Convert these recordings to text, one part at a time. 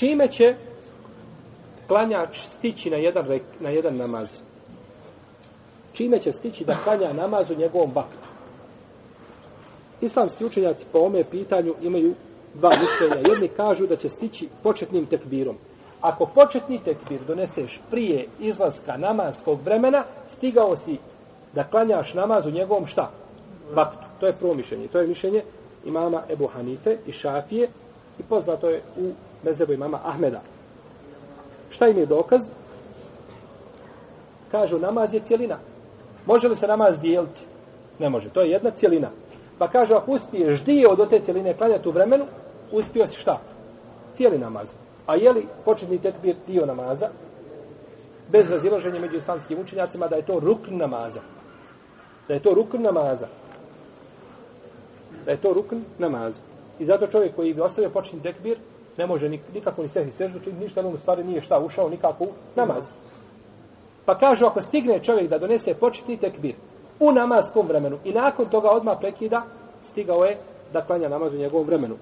čime će klanjač stići na jedan, rek, na jedan namaz? Čime će stići da klanja namaz u njegovom vaktu? Islamski učenjaci po ome pitanju imaju dva mišljenja. Jedni kažu da će stići početnim tekbirom. Ako početni tekbir doneseš prije izlaska namazskog vremena, stigao si da klanjaš namaz u njegovom šta? Vaktu. To je prvo mišljenje. To je mišljenje imama Ebu Hanife i Šafije i poznato je u mezebu imama Ahmeda. Šta im je dokaz? Kažu, namaz je cijelina. Može li se namaz dijeliti? Ne može. To je jedna cijelina. Pa kaže, ako uspiješ dio od te cijeline klanjati u vremenu, uspio si šta? Cijeli namaz. A je li početni tekbir dio namaza? Bez razilaženja među islamskim učenjacima da je to rukn namaza. Da je to rukn namaza. Da je to rukn namaza. I zato čovjek koji bi ostavio početni tekbir, ne može nikako ni sehvi seždu, čini ništa, mu stvari nije šta ušao nikako u namaz. Pa kažu, ako stigne čovjek da donese početni tekbir u namaskom vremenu i nakon toga odmah prekida, stigao je da klanja namaz u njegovom vremenu.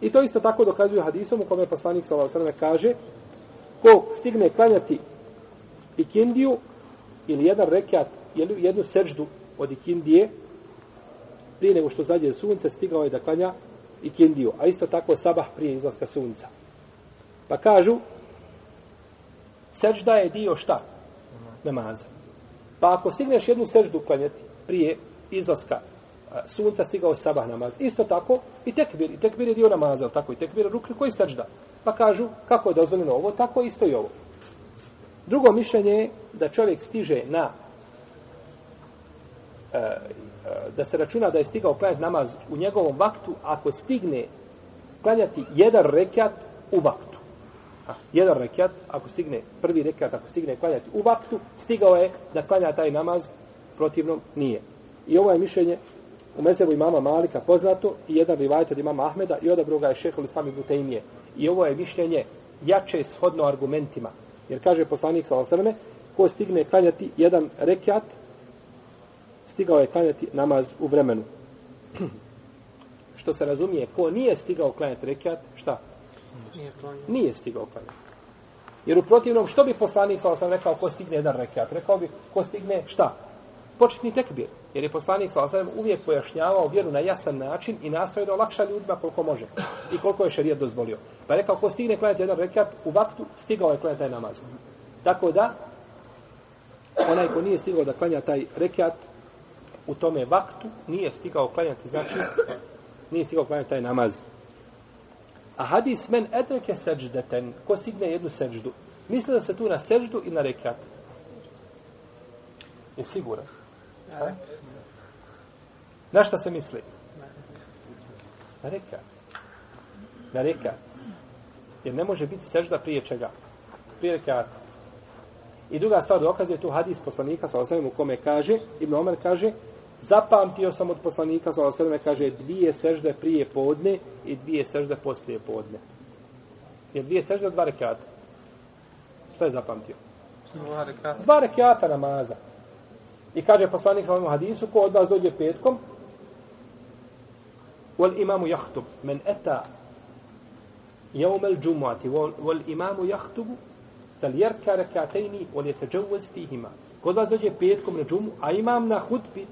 I to isto tako dokazuje hadisom u kome poslanik s.a.v. kaže ko stigne klanjati ikindiju ili jedan rekat ili jednu seždu od ikindije prije nego što zađe sunce stigao je da klanja ikindiju. A isto tako sabah prije izlaska sunca. Pa kažu sežda je dio šta? Namaza. Pa ako stigneš jednu seždu klanjati prije izlaska sunca stigao je sabah namaz. Isto tako i tekbir. I tekbir je dio namaza, tako i tekbir je rukni koji sežda. Pa kažu kako je dozvoljeno ovo, tako isto i ovo. Drugo mišljenje je da čovjek stiže na da se računa da je stigao klanjati namaz u njegovom vaktu ako stigne klanjati jedan rekat u vaktu. A, jedan rekat, ako stigne prvi rekat, ako stigne klanjati u vaktu, stigao je da klanja taj namaz, protivno nije. I ovo je mišljenje u mezevu imama Malika poznato i jedan rivajt od imama Ahmeda i odabro ga je šehol sami Butejmije. I ovo je mišljenje jače shodno argumentima. Jer kaže poslanik sa osrme, ko stigne klanjati jedan rekat, stigao je klanjati namaz u vremenu. Što se razumije, ko nije stigao klanjati rekat, šta? Nije, nije stigao klanjati. Jer u protivnom, što bi poslanik sa osrme rekao ko stigne jedan rekat? Rekao bi ko stigne šta? početni tekbir. Jer je poslanik sa uvijek pojašnjavao vjeru na jasan način i nastoje da olakša ljudima koliko može. I koliko je šerijat dozvolio. Pa je rekao, ko stigne klanjati jedan rekat u vaktu, stigao je klanjati taj namaz. Tako da, onaj ko nije stigao da klanja taj rekat u tome vaktu, nije stigao klanjati, znači, nije stigao klanjati taj namaz. A hadis men edreke seđdeten, ko stigne jednu seđdu, misli da se tu na seđdu i na rekat. Je siguran. Ha? Na šta se misli? Na rekat. Na rekat. Jer ne može biti sežda prije čega? Prije rekata. I druga stvar dokaz je tu hadis poslanika sa osvijem u kome kaže, Ibn Omer kaže, zapamtio sam od poslanika sa osvijem kaže dvije sežde prije podne i dvije sežde poslije podne. Jer dvije sežde dva rekata. Šta je zapamtio? Dva rekata. Dva rekata namaza. I kaže poslanik sa ovom hadisu, ko od vas dođe petkom, wal imamu jahtub, men eta يوم الجمعة والإمام يخطب فليركع ركعتين وليتجوز فيهما kod vas dođe petkom na džumu, a imam na hutbi,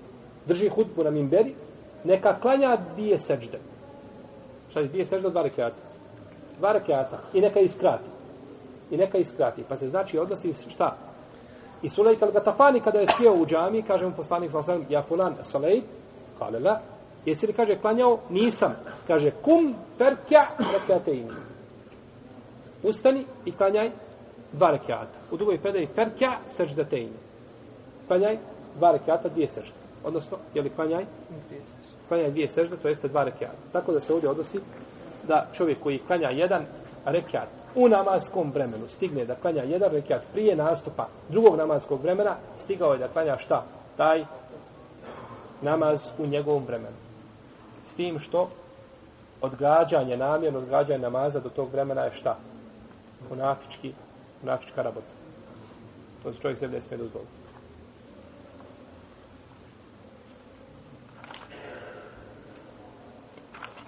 drži hutbu na mimberi, neka klanja dvije sežde. Šta je dvije sežde? Dva rekiata. Dva rekiata. I neka iskrati. I neka iskrati. Pa se znači odnosi šta? I Sulejk al-Gatafani kada je sjeo u džami, kaže mu poslanik sa osam, ja fulan Sulejk, kale la, jesi li kaže klanjao? Nisam. Kaže, kum perkja rekiateini. Ustani i klanjaj dva rekiata. U drugoj predaji perkja seždateini. Klanjaj dva rekiata, dvije sežde. Odnosno, je li klanjaj? Klanjaj dvije sežde, to jeste dva rekiata. Tako da se ovdje odnosi da čovjek koji klanja jedan rekiat u namaskom vremenu stigne da klanja jedan rekiat prije nastupa drugog namaskog vremena, stigao je da klanja šta? Taj namaz u njegovom vremenu. S tim što odgađanje, namjerno odgađanje namaza do tog vremena je šta? Unafički, unafička rabota. To se čovjek sebi ne smije dozvoliti.